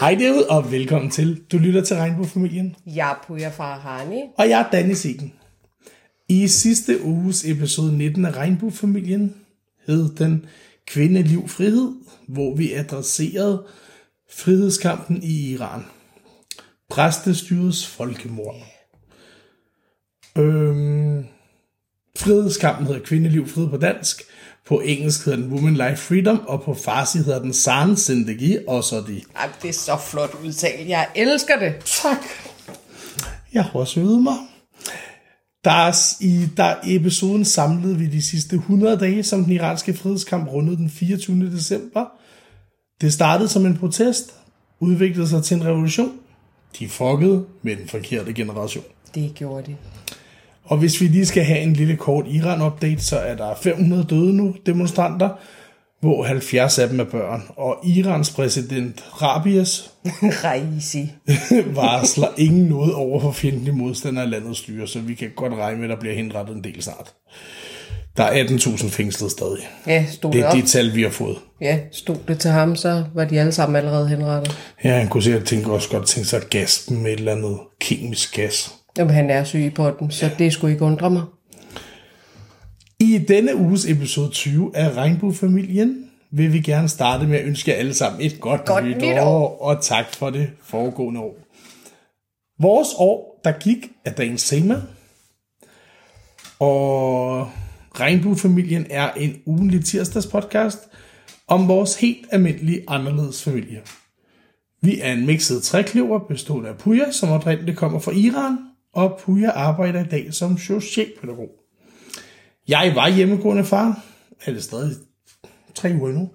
Hej derude, og velkommen til. Du lytter til Regnbuefamilien, Jeg er Puja fra Hani. og jeg er Danny Siegen. I sidste uges episode 19 af Regnbuefamilien hed den Kvinde, Liv, Frihed, hvor vi adresserede frihedskampen i Iran. Præstestyrets folkemord. Øhm, frihedskampen hedder Kvinde, Liv, Frihed på dansk. På engelsk hedder den Women Life Freedom, og på farsi hedder den San Zindagi, og så de Ej, det er så flot udtalt. Jeg elsker det. Tak. Jeg har også øvet mig. Der er, I der episoden samlede vi de sidste 100 dage, som den iranske frihedskamp rundede den 24. december. Det startede som en protest, udviklede sig til en revolution. De fuckede med den forkerte generation. Det gjorde de. Og hvis vi lige skal have en lille kort Iran-update, så er der 500 døde nu demonstranter, hvor 70 af dem er børn. Og Irans præsident Rabias Raisi. varsler ingen noget over for fjendtlig modstander af landets styre, så vi kan godt regne med, at der bliver henrettet en del snart. Der er 18.000 fængslet stadig. Ja, stod Det det er det tal, vi har fået. Ja, stod det til ham, så var de alle sammen allerede henrettet. Ja, han kunne sikkert tænke, også godt tænke sig at gas dem med et eller andet kemisk gas. Jamen, han er syg på den, så det skulle ikke undre mig. I denne uges episode 20 af Regnbuefamilien vil vi gerne starte med at ønske jer alle sammen et godt, Godt nytår, nytår. og tak for det foregående år. Vores år, der gik, er dagens tema, og Regnbuefamilien er en ugenlig tirsdagspodcast om vores helt almindelige anderledes familie. Vi er en mixet trækløver bestående af Puja, som oprindeligt kommer fra Iran, og Puja arbejder i dag som socialpædagog. Jeg var hjemmegående far. Er det stadig tre uger nu?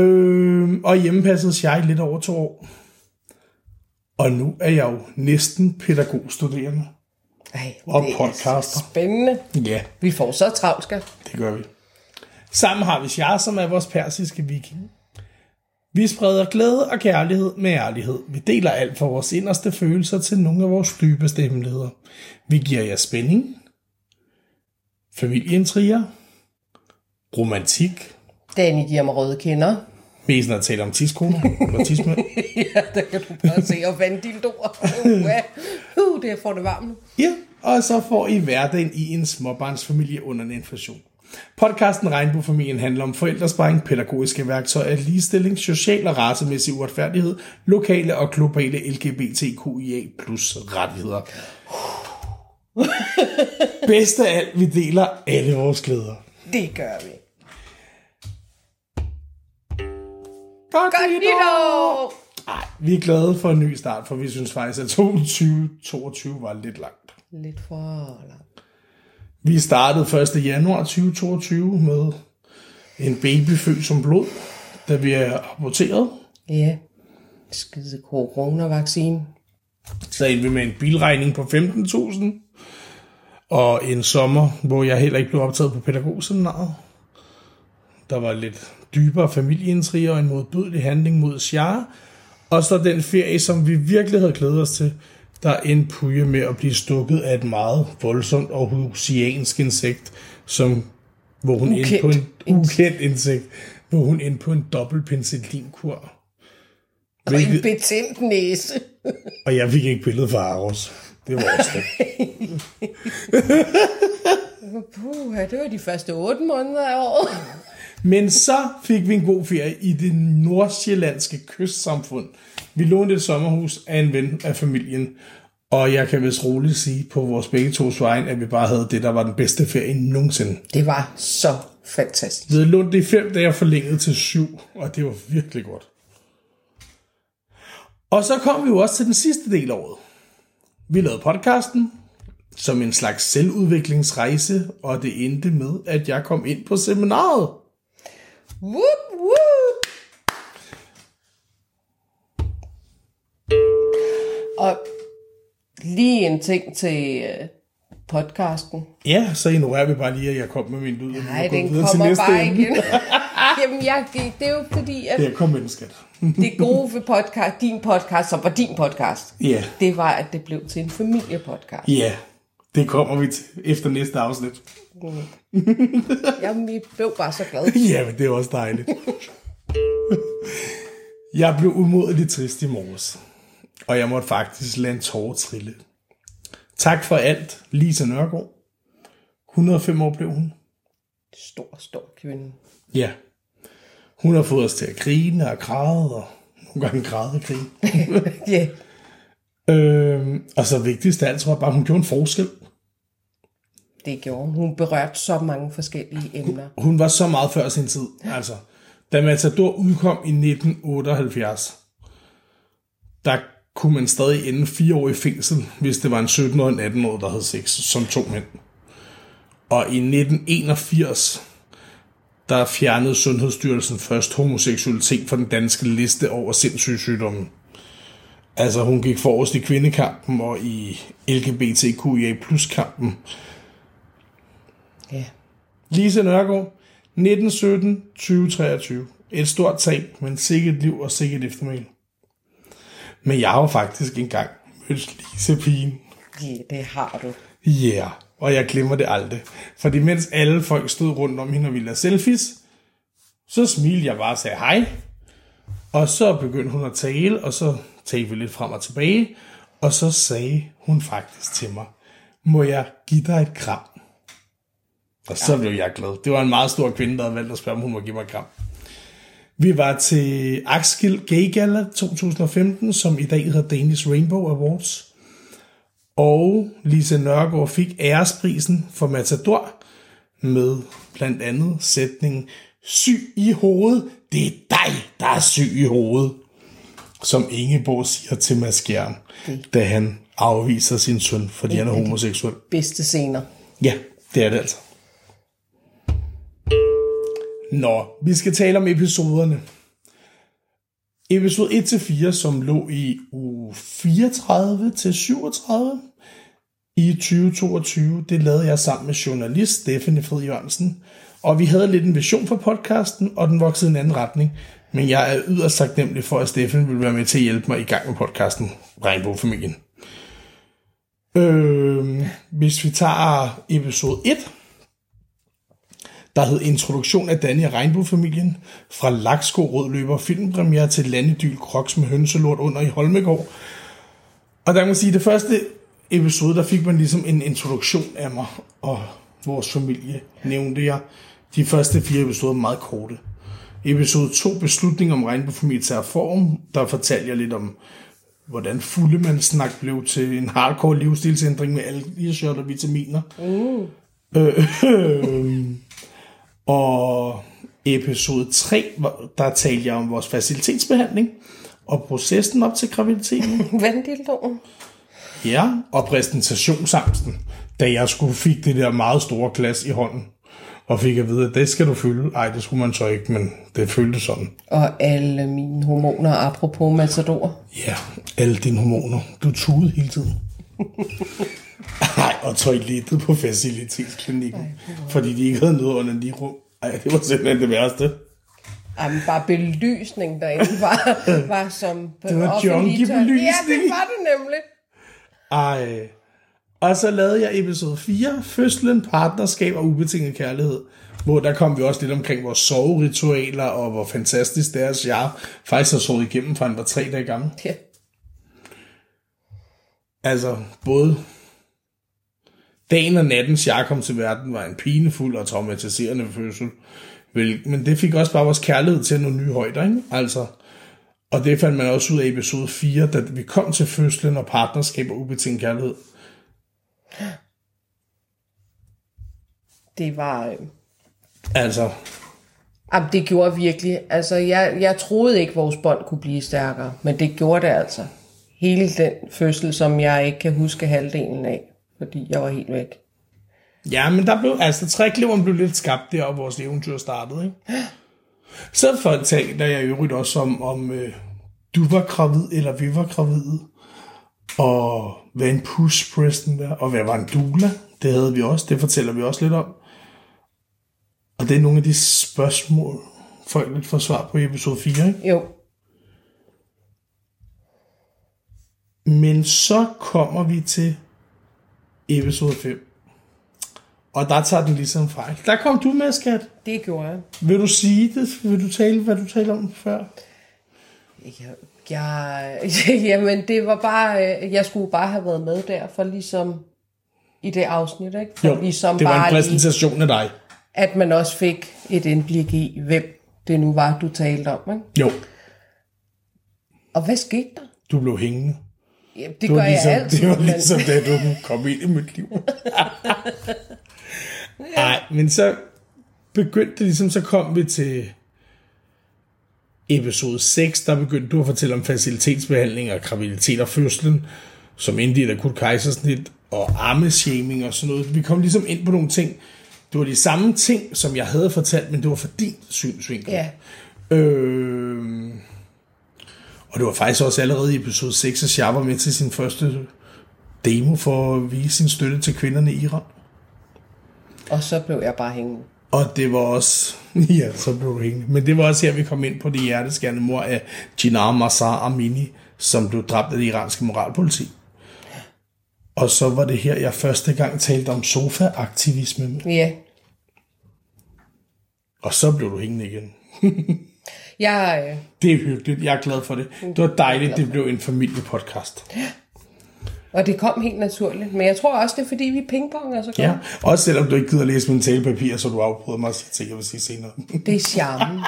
Øh, og hjemmepassede jeg lidt over to år. Og nu er jeg jo næsten pædagogstuderende. Ej, Og det er podcaster. så spændende. Ja, Vi får så travlt, skal. det gør vi. Sammen har vi Shah, som er vores persiske viking. Vi spreder glæde og kærlighed med ærlighed. Vi deler alt for vores inderste følelser til nogle af vores dybeste hemmeligheder. Vi giver jer spænding, familieintriger, romantik, Danny giver mig røde kinder. Mest når jeg taler om tidskoner og tidsmænd. ja, der kan du bare se og vande dildoer. Uh, uh, det får det varmt nu. Ja, og så får I hverdagen i en småbarnsfamilie under en inflation. Podcasten Regnbuefamilien handler om forældresparing, pædagogiske værktøjer, ligestilling, social og racemæssig uretfærdighed, lokale og globale LGBTQIA plus rettigheder. Bedst af alt, vi deler alle vores glæder. Det gør vi. Godt, Godt nytår! Ej, vi er glade for en ny start, for vi synes faktisk, at 2022 var lidt langt. Lidt for langt. Vi startede 1. januar 2022 med en baby født som blod, da vi er aborteret. Ja. Skide coronavaccine. Så endte vi med en bilregning på 15.000. Og en sommer, hvor jeg heller ikke blev optaget på pædagogseminaret. Der var lidt dybere familieintriger og en modbydelig handling mod Shah. Og så den ferie, som vi virkelig havde glædet os til, der endte Puja med at blive stukket af et meget voldsomt og husiansk insekt, som, hvor hun Ukendt på en ukendt insekt, hvor hun endte på en dobbelt penicillinkur. Og en betændt næse. Og jeg fik ikke billedet fra Aros. Det var også det. Puh, det var de første otte måneder af året. Men så fik vi en god ferie i det nordsjællandske kystsamfund. Vi lånte et sommerhus af en ven af familien, og jeg kan vist roligt sige på vores begge tos vejen, at vi bare havde det, der var den bedste ferie nogensinde. Det var så fantastisk. Vi havde lånt det i fem dage forlænget til syv, og det var virkelig godt. Og så kom vi jo også til den sidste del af året. Vi lavede podcasten som en slags selvudviklingsrejse, og det endte med, at jeg kom ind på seminaret. Whoop. Og lige en ting til øh, podcasten. Ja, så ignorerer vi bare lige, at jeg kom med min lyd. Nej, den videre til kommer næste bare emne. igen. Jamen, jeg, det, det er jo fordi, at Ja, kom med den, skat. det gode ved podcast, din podcast, som var din podcast, Ja, det var, at det blev til en familiepodcast. ja. Det kommer vi til efter næste afsnit. Jamen, vi blev bare så glade. Ja, men det er også dejligt. Jeg blev umådeligt trist i morges, og jeg måtte faktisk lade en tårer trille. Tak for alt, Lisa Nørgaard. 105 år blev hun. Stor, stor kvinde. Ja. Hun har fået os til at grine og græde, og nogle gange græde og grine. Ja. øhm, og så vigtigst af alt, tror jeg bare, hun gjorde en forskel. Det gjorde hun. Hun berørte så mange forskellige emner. Hun var så meget før sin tid. Altså, da Matador udkom i 1978, der kunne man stadig ende fire år i fængsel, hvis det var en 17 og en 18 år, der havde sex, som to mænd. Og i 1981, der fjernede Sundhedsstyrelsen først homoseksualitet fra den danske liste over sindssyge sygdomme. Altså, hun gik forrest i kvindekampen og i LGBTQIA kampen. Ja. Lise Nørgaard, 1917-2023. Et stort tab, men sikkert liv og sikkert eftermæl. Men jeg har jo faktisk engang mødt Lise pigen. ja, det har du. Ja, yeah. og jeg glemmer det aldrig. Fordi mens alle folk stod rundt om hende og ville have selfies, så smilte jeg bare og sagde hej. Og så begyndte hun at tale, og så talte vi lidt frem og tilbage. Og så sagde hun faktisk til mig, må jeg give dig et kram? Og så blev jeg glad. Det var en meget stor kvinde, der havde valgt at spørge, om hun må give mig et kram. Vi var til Axel Gay Gala 2015, som i dag hedder Danish Rainbow Awards. Og Lise Nørgaard fik æresprisen for Matador med blandt andet sætningen Syg i hovedet, det er dig, der er syg i hovedet. Som Ingeborg siger til Mads Skjern, da han afviser sin søn, fordi han er homoseksuel. Bedste scener. Ja, det er det altså. Nå, vi skal tale om episoderne. Episode 1-4, som lå i uge 34 til 37 i 2022, det lavede jeg sammen med journalist Stephanie Fred Jørgensen. Og vi havde lidt en vision for podcasten, og den voksede i en anden retning. Men jeg er yderst taknemmelig for, at Steffen vil være med til at hjælpe mig i gang med podcasten Regnbogfamilien. Øh, hvis vi tager episode 1, der hed Introduktion af Danny og Regnbogfamilien, fra Laksko Rødløber filmpremiere til Landedyl Kroks med hønselort under i Holmegård. Og der kan man sige, at det første episode, der fik man ligesom en introduktion af mig og vores familie, nævnte jeg. De første fire episoder er meget korte. Episode 2, beslutning om regnbogfamilie tager form, der fortalte jeg lidt om, hvordan fuldemandssnak blev til en hardcore livsstilsændring med algeshot og vitaminer. Uh. Øh, øh, og episode 3, hvor- der talte jeg om vores facilitetsbehandling og processen op til graviditeten. Vandildoen. Ja, og præsentationsangsten, da jeg skulle fik det der meget store glas i hånden, og fik at vide, at det skal du fylde. Ej, det skulle man så ikke, men det føltes sådan. Og alle mine hormoner, apropos Matador. Ja, alle dine hormoner. Du tudede hele tiden. Ej, og toilettet på facilitetsklinikken, fordi de ikke havde noget under de rum. Ej, det var simpelthen det værste. Jamen, bare belysning derinde var, var som... Det var junkie-belysning. Ja, det var det nemlig. Ej. Og så lavede jeg episode 4, Fødslen, Partnerskab og Ubetinget Kærlighed, hvor der kom vi også lidt omkring vores soveritualer, og hvor fantastisk det er, at jeg faktisk har sovet igennem, for han var tre dage gammel. Ja. Altså, både dagen og natten, jeg kom til verden, var en pinefuld og traumatiserende fødsel. Men det fik også bare vores kærlighed til nogle nye højder, ikke? Altså, og det fandt man også ud af i episode 4, da vi kom til fødslen og partnerskab og ubetinget kærlighed. Det var... øh, Altså, Jamen, det gjorde virkelig. Altså, jeg, jeg troede ikke, vores bånd kunne blive stærkere, men det gjorde det altså. Hele den fødsel, som jeg ikke kan huske halvdelen af, fordi jeg var helt væk. ja, men der blev, altså, trækleveren blev lidt skabt der, og vores eventyr startede, ikke? Så fortalte jeg i øvrigt også om, om øh, du var gravid, eller vi var gravide, og hvad en push Preston var, og hvad var en doula, det havde vi også, det fortæller vi også lidt om. Og det er nogle af de spørgsmål, folk lidt får svar på i episode 4, ikke? Jo, Men så kommer vi til episode 5. Og der tager den ligesom fejl. Der kom du med, skat. det gjorde jeg. Vil du sige det? Vil du tale, hvad du talte om før? Jeg, jeg, jamen, det var bare, øh, jeg skulle bare have været med der, for ligesom i det afsnit, ikke? For Jo, ligesom det var en bare lige, præsentation af dig. at man også fik et indblik i, hvem det nu var, du talte om, ikke? Jo, Og hvad skete der? du blev hængende. Jamen, det, Det gør var, jeg ligesom, altid. det var ligesom, da du kom ind i mit liv. Nej, men så begyndte det ligesom, så kom vi til episode 6, der begyndte du at fortælle om facilitetsbehandling og graviditet og fødslen, som endte i et akut kejsersnit, og ammeshaming og sådan noget. Vi kom ligesom ind på nogle ting. Det var de samme ting, som jeg havde fortalt, men det var for din synsvinkel. Ja, Øh, og det var faktisk også allerede i episode 6, at Shah var med til sin første demo for at vise sin støtte til kvinderne i Iran. og så blev jeg bare hængende. Og det var også... Ja, så blev du hængende. Men det var også her, vi kom ind på det hjerteskærende mor af Jinar Masar Amini, som blev dræbt af det iranske moralpoliti. Og så var det her, jeg første gang talte om sofa-aktivisme. Ja, Og så blev du hængende igen. jeg, øh, Det er hyggeligt. Jeg er glad for det. Det var dejligt, det blev en familiepodcast. og det kom helt naturligt. Men jeg tror også, det er fordi, vi pingponger så godt. Ja, også selvom du ikke gider læse mine talepapir, så du afbryder mig og siger ting, jeg vil sige senere. Det er charmen.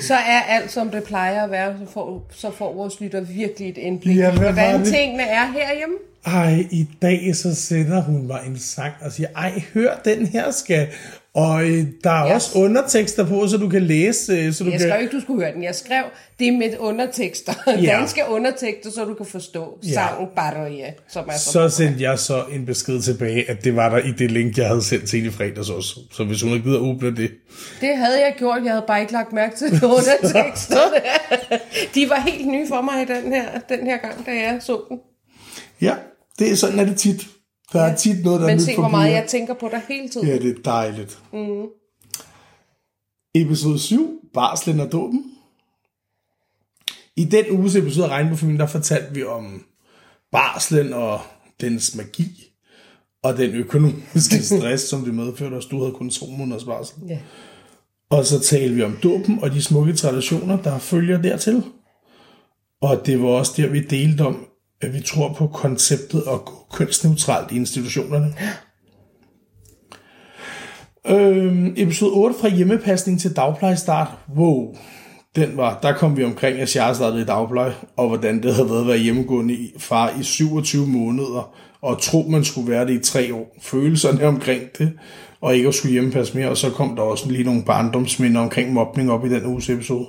Så er alt, som det plejer at være, så får, så får vores lytter virkelig et indblik Ja, i, hvad hvordan tingene er herhjemme. Ej, i dag så sender hun mig en sang og siger, ej, hør den her, skal. Og øh, der er Ja. også undertekster på, så du kan læse. øh, Så du Jeg kan... skrev ikke, du skulle høre den. Jeg skrev det med undertekster. Ja. Danske undertekster, så du kan forstå Ja. sangen Barriere, som er så... Så sendte jeg så en besked tilbage, at det var der i det link, jeg havde sendt til i fredags også. Så hvis hun ikke gider åbne det. Det havde jeg gjort. Jeg havde bare ikke lagt mærke til underteksterne. De var helt nye for mig den her, den her gang, da jeg så den. Ja, det er sådan, er det tit. Der er tit noget, der er Men se, hvor meget jeg tænker på dig hele tiden. Ja, det er dejligt. Mm. Episode 7, Barslen og dåben. I den uges episode af Regnbuefamilien, der fortalte vi om barslen og dens magi, og den økonomiske stress, som det medførte, at du havde kun to måneders barsel. Ja. Og så talte vi om dåben og de smukke traditioner, der følger dertil. Og det var også der, vi delte om, vi tror på konceptet at gå kønsneutralt i institutionerne. Øhm, episode 8 fra hjemmepasning til dagplejestart. Wow, den var, der kom vi omkring, at jeg startede i dagpleje, og hvordan det havde været at være hjemmegående i, far i 27 måneder, og tro, man skulle være det i tre år. Følelserne omkring det, og ikke at skulle hjemmepasse mere, og så kom der også lige nogle barndomsminder omkring mobning op i den uges episode.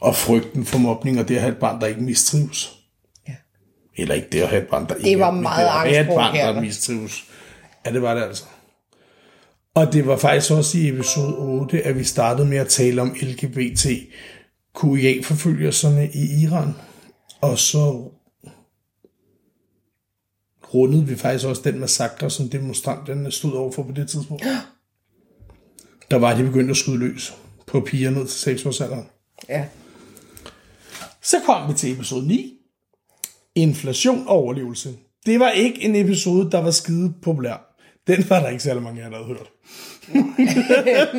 Og frygten for mobning, og det at have et barn, der ikke mistrives. Ja. Eller ikke det at have et barn, der ikke var meget det have et barn, der mistrives. Ja, det var det altså. Og det var faktisk også i episode 8, at vi startede med at tale om LGBT QIA-forfølgelserne i Iran. Og så rundede vi faktisk også den massakre, som demonstranterne stod overfor på det tidspunkt. Der var de begyndt at skyde løs på piger ned til 6 års alderen. ja. Så kom vi til episode 9. Inflation og overlevelse. Det var ikke en episode, der var skide populær. Den var der ikke særlig mange af jer, der havde hørt.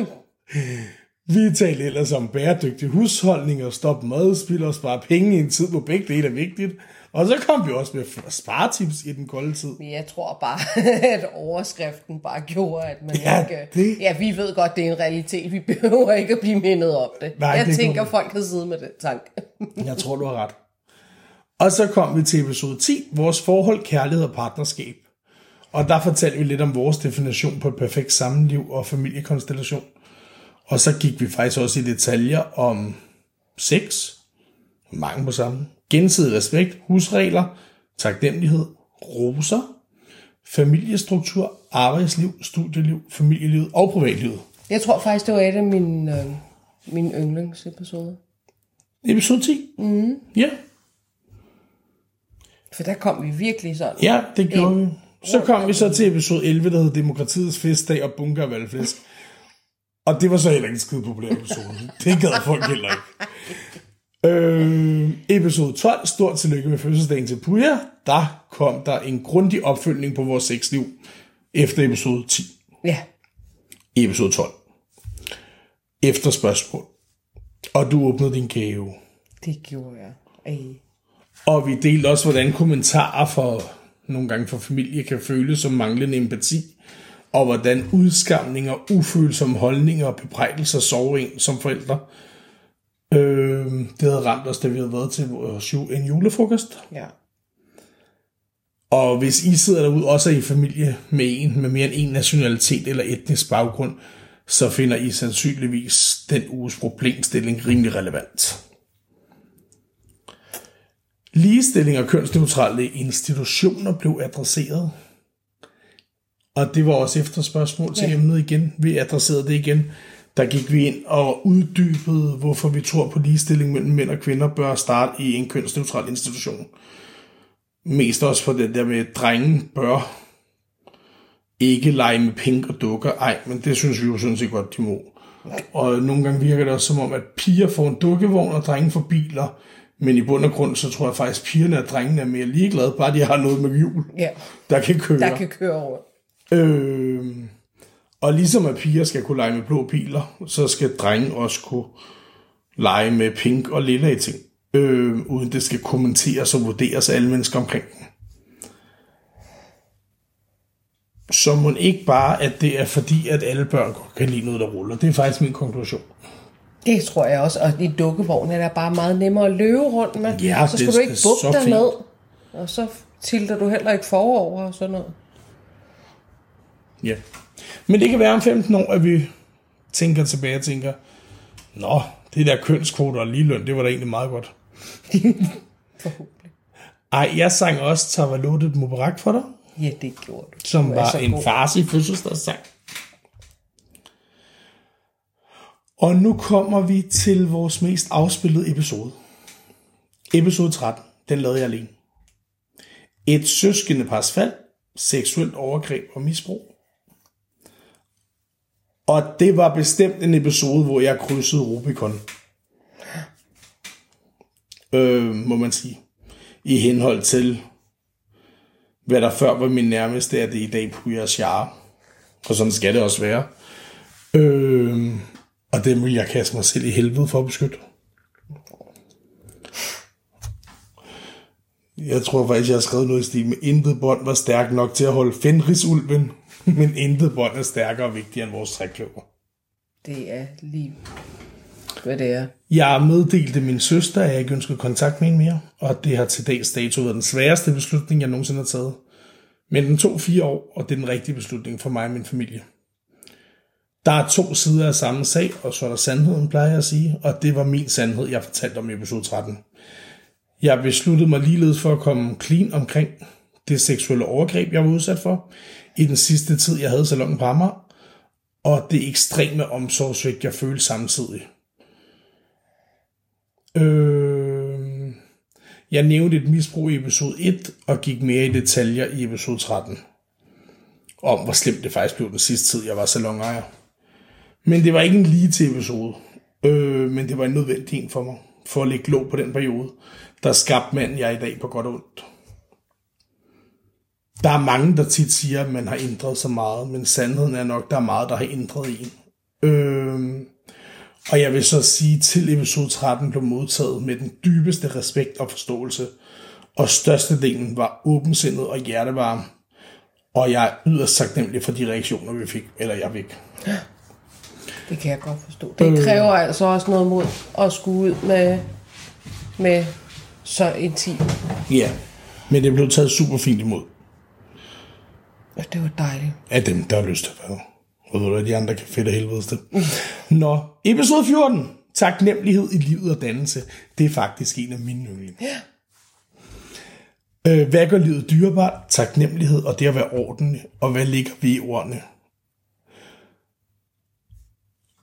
vi talte ellers om bæredygtig husholdning og stop madspil og spare penge i en tid, hvor begge dele er vigtigt. Og så kom vi også med sparetips i den kolde tid. Men jeg tror bare, at overskriften bare gjorde, at man Ja, ikke... det- Ja, vi ved godt, det er en realitet. Vi behøver ikke at blive mindet om det. Nej, jeg det tænker, folk kan sidde med den tanke. Jeg tror, du har ret. Og så kom vi til episode 10, vores forhold, kærlighed og partnerskab. Og der fortalte vi lidt om vores definition på et perfekt sammenliv og familiekonstellation. Og så gik vi faktisk også i detaljer om sex, mangel på sammen, gensidig respekt, husregler, taknemmelighed, roser, familiestruktur, arbejdsliv, studieliv, familielivet og privatlivet. Jeg tror faktisk, det var et af mine, øh, mine yndlingsepisoder. Episode 10? Mm. Ja, For der kom vi virkelig sådan. Ja, det gjorde vi. Så kom vi så til episode 11, der hed Demokratiets festdag og bunker af valgflæsk. Og det var så heller ikke en skide populær episode. Det gad folk heller ikke. Øh, episode 12, stort tillykke med fødselsdagen til Puja. Der kom der en grundig opfølgning på vores sexliv efter episode 10. Ja. Episode 12. Efter spørgsmål. Og du åbnede din gave. Det gjorde jeg. Ej. Og vi delte også, hvordan kommentarer for nogle gange for familie kan føles som manglende empati, og hvordan udskamninger, ufølsomme holdninger og bebrejdelser sover ind som forældre. Øh, det havde ramt os, da vi havde været til vores en julefrokost. Ja. Og hvis I sidder derude også er i familie med en med mere end en nationalitet eller etnisk baggrund, så finder I sandsynligvis den uges problemstilling rimelig relevant. Ligestilling og kønsneutrale institutioner blev adresseret. Og det var også efter spørgsmål til Ja. emnet igen. Vi adresserede det igen. Der gik vi ind og uddybede, hvorfor vi tror på ligestilling mellem mænd og kvinder bør starte i en kønsneutral institution. Mest også for det der med, at drenge bør ikke lege med pink og dukker. Ej, men det synes vi jo sådan set godt, de må. Og nogle gange virker det også som om, at piger får en dukkevogn, og drenge får biler. Men i bund og grund, så tror jeg faktisk, at pigerne og drengene er mere ligeglade, bare de har noget med hjul, Ja, der kan køre. der kan køre over. Øh, og ligesom at piger skal kunne lege med blå biler, så skal drenge også kunne lege med pink og lilla i ting, øh, uden det skal kommenteres og vurderes af alle mennesker omkring dem. Så må ikke bare, at det er fordi, at alle børn kan lide noget, der ruller. Det er faktisk min konklusion. Det tror jeg også. Og i dukkevognen er der bare meget nemmere at løbe rundt med. Ja, så det skal du er ikke bukke dig ned. Og så tilter du heller ikke forover og sådan noget. Ja. Men det kan være om 15 år, at vi tænker tilbage og tænker, Nå, det der kønskvoter og ligeløn, det var da egentlig meget godt. Forhåbentlig. Ej, jeg sang også Tavalotet Mubarak for dig, Ja, det gjorde du. som Du var så en god. farsi fødselsdagssang. Og nu kommer vi til vores mest afspillede episode. Episode 13, den lavede jeg alene. Et søskende pars fald, seksuelt overgreb og misbrug. Og det var bestemt en episode, hvor jeg krydsede Rubicon. Øh, må man sige. I henhold til, hvad der før var min nærmeste, er det i dag Puya Shah. Og sådan skal det også være. Øh, og det vil jeg kaste mig selv i helvede for at beskytte. Jeg tror faktisk, jeg har skrevet noget i stil med, intet bånd var stærk nok til at holde Fenrisulven, men intet bånd er stærkere og vigtigere end vores trækløver. Det er lige, hvad det er. Jeg meddelte min søster, at jeg ikke ønskede kontakt med hende mere, og det har til dags dato været den sværeste beslutning, jeg nogensinde har taget. Men den tog fire år, og det er den rigtige beslutning for mig og min familie. Der er to sider af samme sag, og så er der sandheden, plejer jeg at sige, og det var min sandhed, jeg fortalte om i episode 13. Jeg besluttede mig ligeledes for at komme clean omkring det seksuelle overgreb, jeg var udsat for i den sidste tid, jeg havde salongen på Amager, og det ekstreme omsorgsvigt, jeg følte samtidig. Øh, jeg nævnte et misbrug i episode 1, og gik mere i detaljer i episode 13. Om hvor slemt det faktisk blev den sidste tid, jeg var salonejer. Men det var ikke en lige til episode. Øh, men det var en nødvendig en for mig, for at lægge låg på den periode, der skabte manden jeg i dag på godt og ondt. Der er mange, der tit siger, at man har ændret så meget, men sandheden er nok, der er meget, der har ændret en. Øh, og jeg vil så sige, til episode 13 blev modtaget med den dybeste respekt og forståelse, og størstedelen var åbensindet og hjertevarm, og jeg er yderst taknemmelig for de reaktioner, vi fik, eller jeg fik. Det kan jeg godt forstå. Det kræver altså også noget mod at skulle ud med, med så intim. Ja, men det blev taget super fint imod Og det var dejligt. af dem, der har lyst til at være. Og ved du de andre kan fedt af helvedes det. Nå, episode 14. Taknemmelighed i livet og dannelse. Det er faktisk en af mine yndlinge. Ja. Øh, hvad gør livet dyrebart? Taknemmelighed og det at være ordentlig. Og hvad ligger vi i ordene?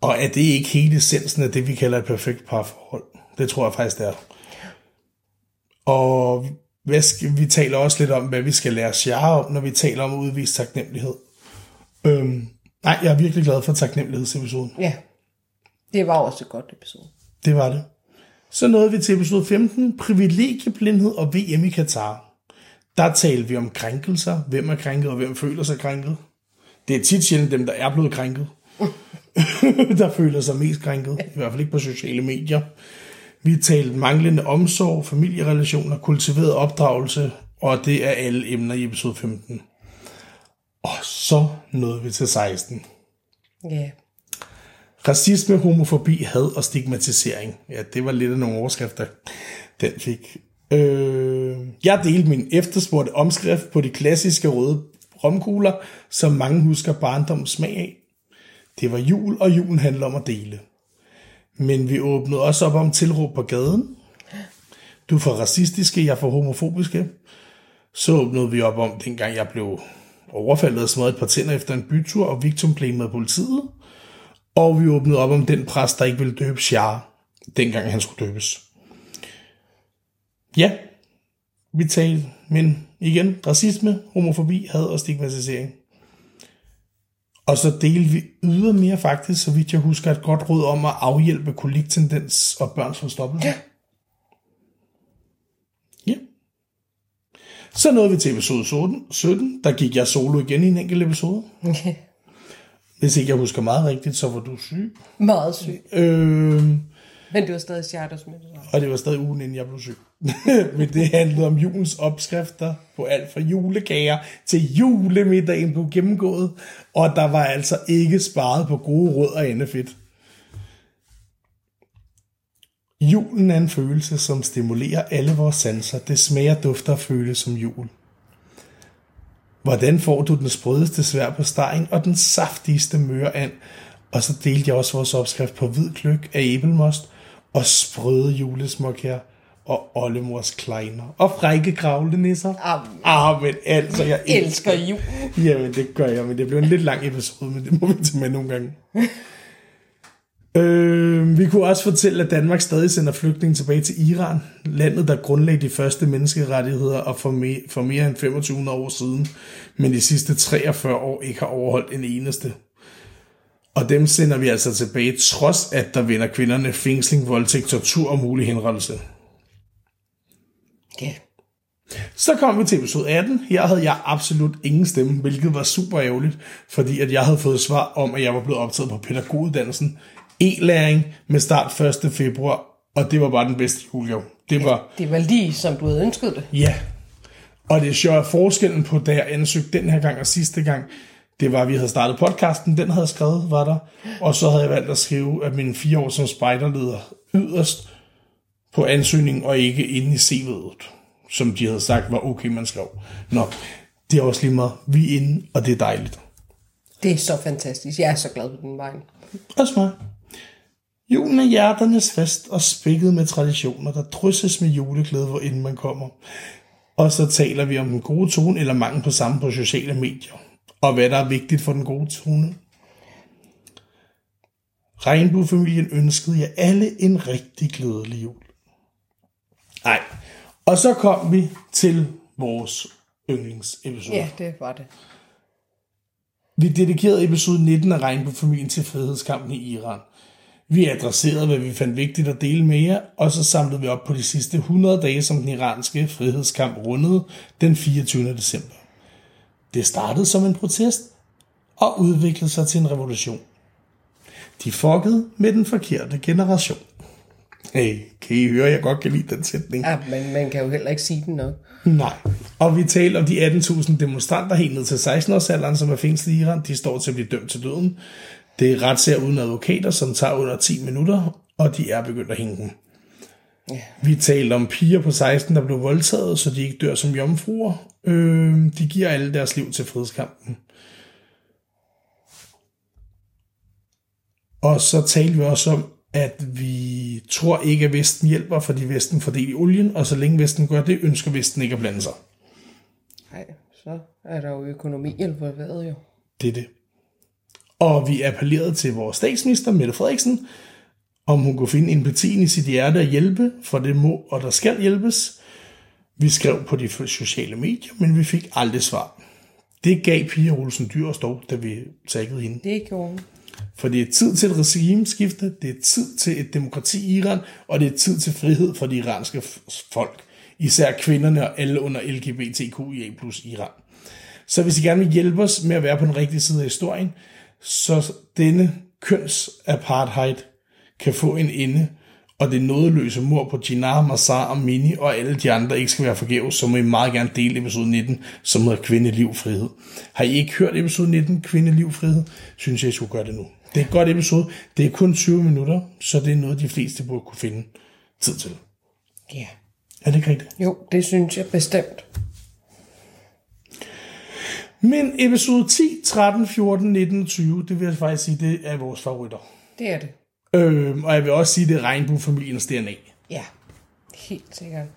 Og er det ikke hele essensen af det, vi kalder et perfekt parforhold? Det tror jeg faktisk, det er. Og hvad skal, vi taler også lidt om, hvad vi skal lære Shara om, når vi taler om at udvise taknemmelighed. Øhm, nej, jeg er virkelig glad for taknemmelighedsepisoden. Ja. Det var også et godt episode. Det var det. Så nåede vi til episode 15, privilegieblindhed og VM i Katar. Der talte vi om krænkelser, hvem er krænket og hvem føler sig krænket. Det er tit sjældent dem, der er blevet krænket. der føler sig mest krænket. I hvert fald ikke på sociale medier. Vi talte manglende omsorg, familierelationer, kultiveret opdragelse, og det er alle emner i episode 15. Og så nåede vi til 16. Ja. Racisme, homofobi, had og stigmatisering. Ja, det var lidt af nogle overskrifter, den fik. Øh, jeg delte min efterspurgte omskrift på de klassiske røde romkugler, som mange husker barndoms smag af. Det var jul, og julen handler om at dele. Men vi åbnede også op om tilråb på gaden. Du er for racistiske, jeg er for homofobiske. Så åbnede vi op om, dengang jeg blev overfaldet og smadret et par tænder efter en bytur, og Victor blev med politiet. Og vi åbnede op om den præst, der ikke ville døbe Char, dengang han skulle døbes. Ja, vi talte, men igen, racisme, homofobi, had og stigmatisering. Og så delte vi ydermere faktisk, så vidt jeg husker, et godt råd om at afhjælpe koliktendens og børns forstoppelse. Ja. ja. Så nåede vi til episode 17. Der gik jeg solo igen i en enkelt episode. Okay. Hvis ikke jeg husker meget rigtigt, så var du syg. Meget syg. Øh, men det var stadig chartersmitte. og det var stadig ugen, inden jeg blev syg. Men det handlede om julens opskrifter på alt fra julekager til julemiddagen blev gennemgået. Og der var altså ikke sparet på gode råd og endefedt. Julen er en følelse, som stimulerer alle vores sanser. Det smager, dufter og føles som jul. Hvordan får du den sprødeste svær på stegen og den saftigste møreand? Og så delte jeg også vores opskrift på hvid kløk af æblemost og sprøde julesmuk her og oldemors kleiner og frække kravlenisser. Amen. Ah, men altså, jeg Elsker jul. Jamen, det gør jeg, men det blev en lidt lang episode, men det må vi tage med nogle gange. øh, vi kunne også fortælle, at Danmark stadig sender flygtninge tilbage til Iran, landet, der grundlagde de første menneskerettigheder og for, me, for mere end 2500 år siden, men de sidste 43 år ikke har overholdt en eneste. Og dem sender vi altså tilbage, trods at der vinder kvinderne fængsling, voldtægt, tortur og mulig henrettelse. Ja. Så kom vi til episode 18. Her havde jeg absolut ingen stemme, hvilket var super ærgerligt, fordi at jeg havde fået svar om, at jeg var blevet optaget på pædagoguddannelsen. E-læring med start 1. februar, og det var bare den bedste julegave. Det var, Det var lige, som du havde ønsket det. ja. Og det er sjovt, forskellen på, da jeg ansøgte den her gang og sidste gang, det var, at vi havde startet podcasten, den havde skrevet, var der. Og så havde jeg valgt at skrive, at mine fire år som spejderleder yderst på ansøgningen, og ikke inde i CV'et, som de havde sagt var okay, man skrev. Nå, det er også lige meget. Vi er inde, og det er dejligt. Det er så fantastisk. Jeg er så glad på den vej. Også mig. Julen er hjerternes fest og spækket med traditioner, der drysses med juleglæde, hvor inden man kommer. Og så taler vi om den gode tone eller mangel på samme på sociale medier. Og hvad der er vigtigt for den gode tone. Regnbuefamilien ønskede jer alle en rigtig glædelig jul. Nej. Og så kom vi til vores yndlingsepisode. Ja, det var det. Vi dedikerede episode 19 af Regnbuefamilien til frihedskampen i Iran. Vi adresserede, hvad vi fandt vigtigt at dele med jer, og så samlede vi op på de sidste 100 dage, som den iranske frihedskamp rundede den 24. december. Det startede som en protest og udviklede sig til en revolution. De fuckede med den forkerte generation. Hey, kan I høre, jeg godt kan lide den sætning? Ja, men man kan jo heller ikke sige den nok. Nej. Og vi taler om de 18.000 demonstranter helt ned til 16-årsalderen, som er fængslet i Iran. De står til at blive dømt til døden. Det er retssager uden advokater, som tager under 10 minutter, og de er begyndt at hænge dem. Ja. Vi taler om piger på 16, der blev voldtaget, så de ikke dør som jomfruer. Øh, de giver alle deres liv til frihedskampen. Og så talte vi også om, at vi tror ikke, at Vesten hjælper, fordi Vesten fordeler olien, og så længe Vesten gør det, ønsker Vesten ikke at blande sig. Nej, så er der jo økonomi involveret jo. Det er det. Og vi appellerede til vores statsminister, Mette Frederiksen, om hun kunne finde empatien i sit hjerte og hjælpe, for det må og der skal hjælpes. Vi skrev på de sociale medier, men vi fik aldrig svar. Det gav Pia Olsen Dyr dog, da vi taggede hende. Det gjorde hun. For det er tid til et regimeskifte, det er tid til et demokrati i Iran, og det er tid til frihed for de iranske folk. Især kvinderne og alle under LGBTQIA plus Iran. Så hvis I gerne vil hjælpe os med at være på den rigtige side af historien, så denne kønsapartheid kan få en ende, og det nådeløse mor på Jinar, Mazar og Mini og alle de andre ikke skal være forgæves, så må I meget gerne dele episode 19, som hedder Kvinde, Liv, Frihed. Har I ikke hørt episode 19, Kvinde, Liv, Frihed? Synes jeg, I skulle gøre det nu. Det er et godt episode. Det er kun 20 minutter, så det er noget, de fleste burde kunne finde tid til. Ja. Er det ikke rigtigt? Jo, det synes jeg bestemt. Men episode 10, 13, 14, 19 og 20, det vil jeg faktisk sige, det er vores favoritter. Det er det. Øhm, og jeg vil også sige, det er regnbuefamiliens DNA. Ja, helt sikkert.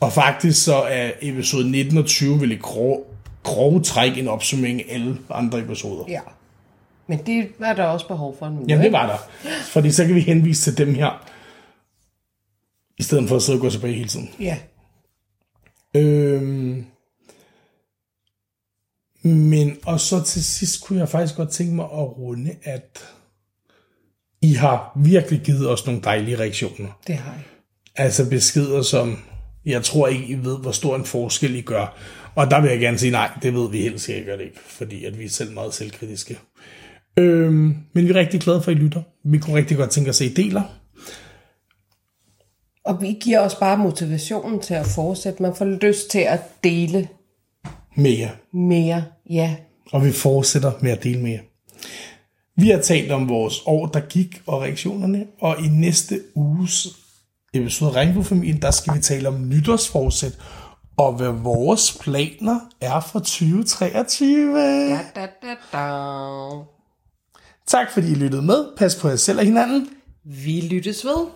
Og faktisk så er episode 19 og 20 vel i grov, grove træk en opsummering af alle andre episoder. Ja. Men det var der også behov for nu. Jamen det var der. Fordi så kan vi henvise til dem her, i stedet for at sidde og gå tilbage hele tiden. Ja. Øhm, men, og så til sidst kunne jeg faktisk godt tænke mig at runde, at I har virkelig givet os nogle dejlige reaktioner. Det har jeg. Altså beskeder som, jeg tror ikke, I ved, hvor stor en forskel I gør. Og der vil jeg gerne sige, nej, det ved vi gør det ikke, fordi at vi er selv meget selvkritiske. Øhm, men vi er rigtig glade for, at I lytter. Vi kunne rigtig godt tænke os, at I deler. Og vi giver os bare motivationen til at fortsætte. Man får lyst til at dele med jer. mere. Ja. og vi fortsætter med at dele med jer. Vi har talt om vores år, der gik, og reaktionerne, og i næste uges episode af Regnbuefamilien, der skal vi tale om nytårsforsæt, og hvad vores planer er for 2023. Da, da, da, da. Tak fordi I lyttede med. Pas på jer selv og hinanden. Vi lyttes ved.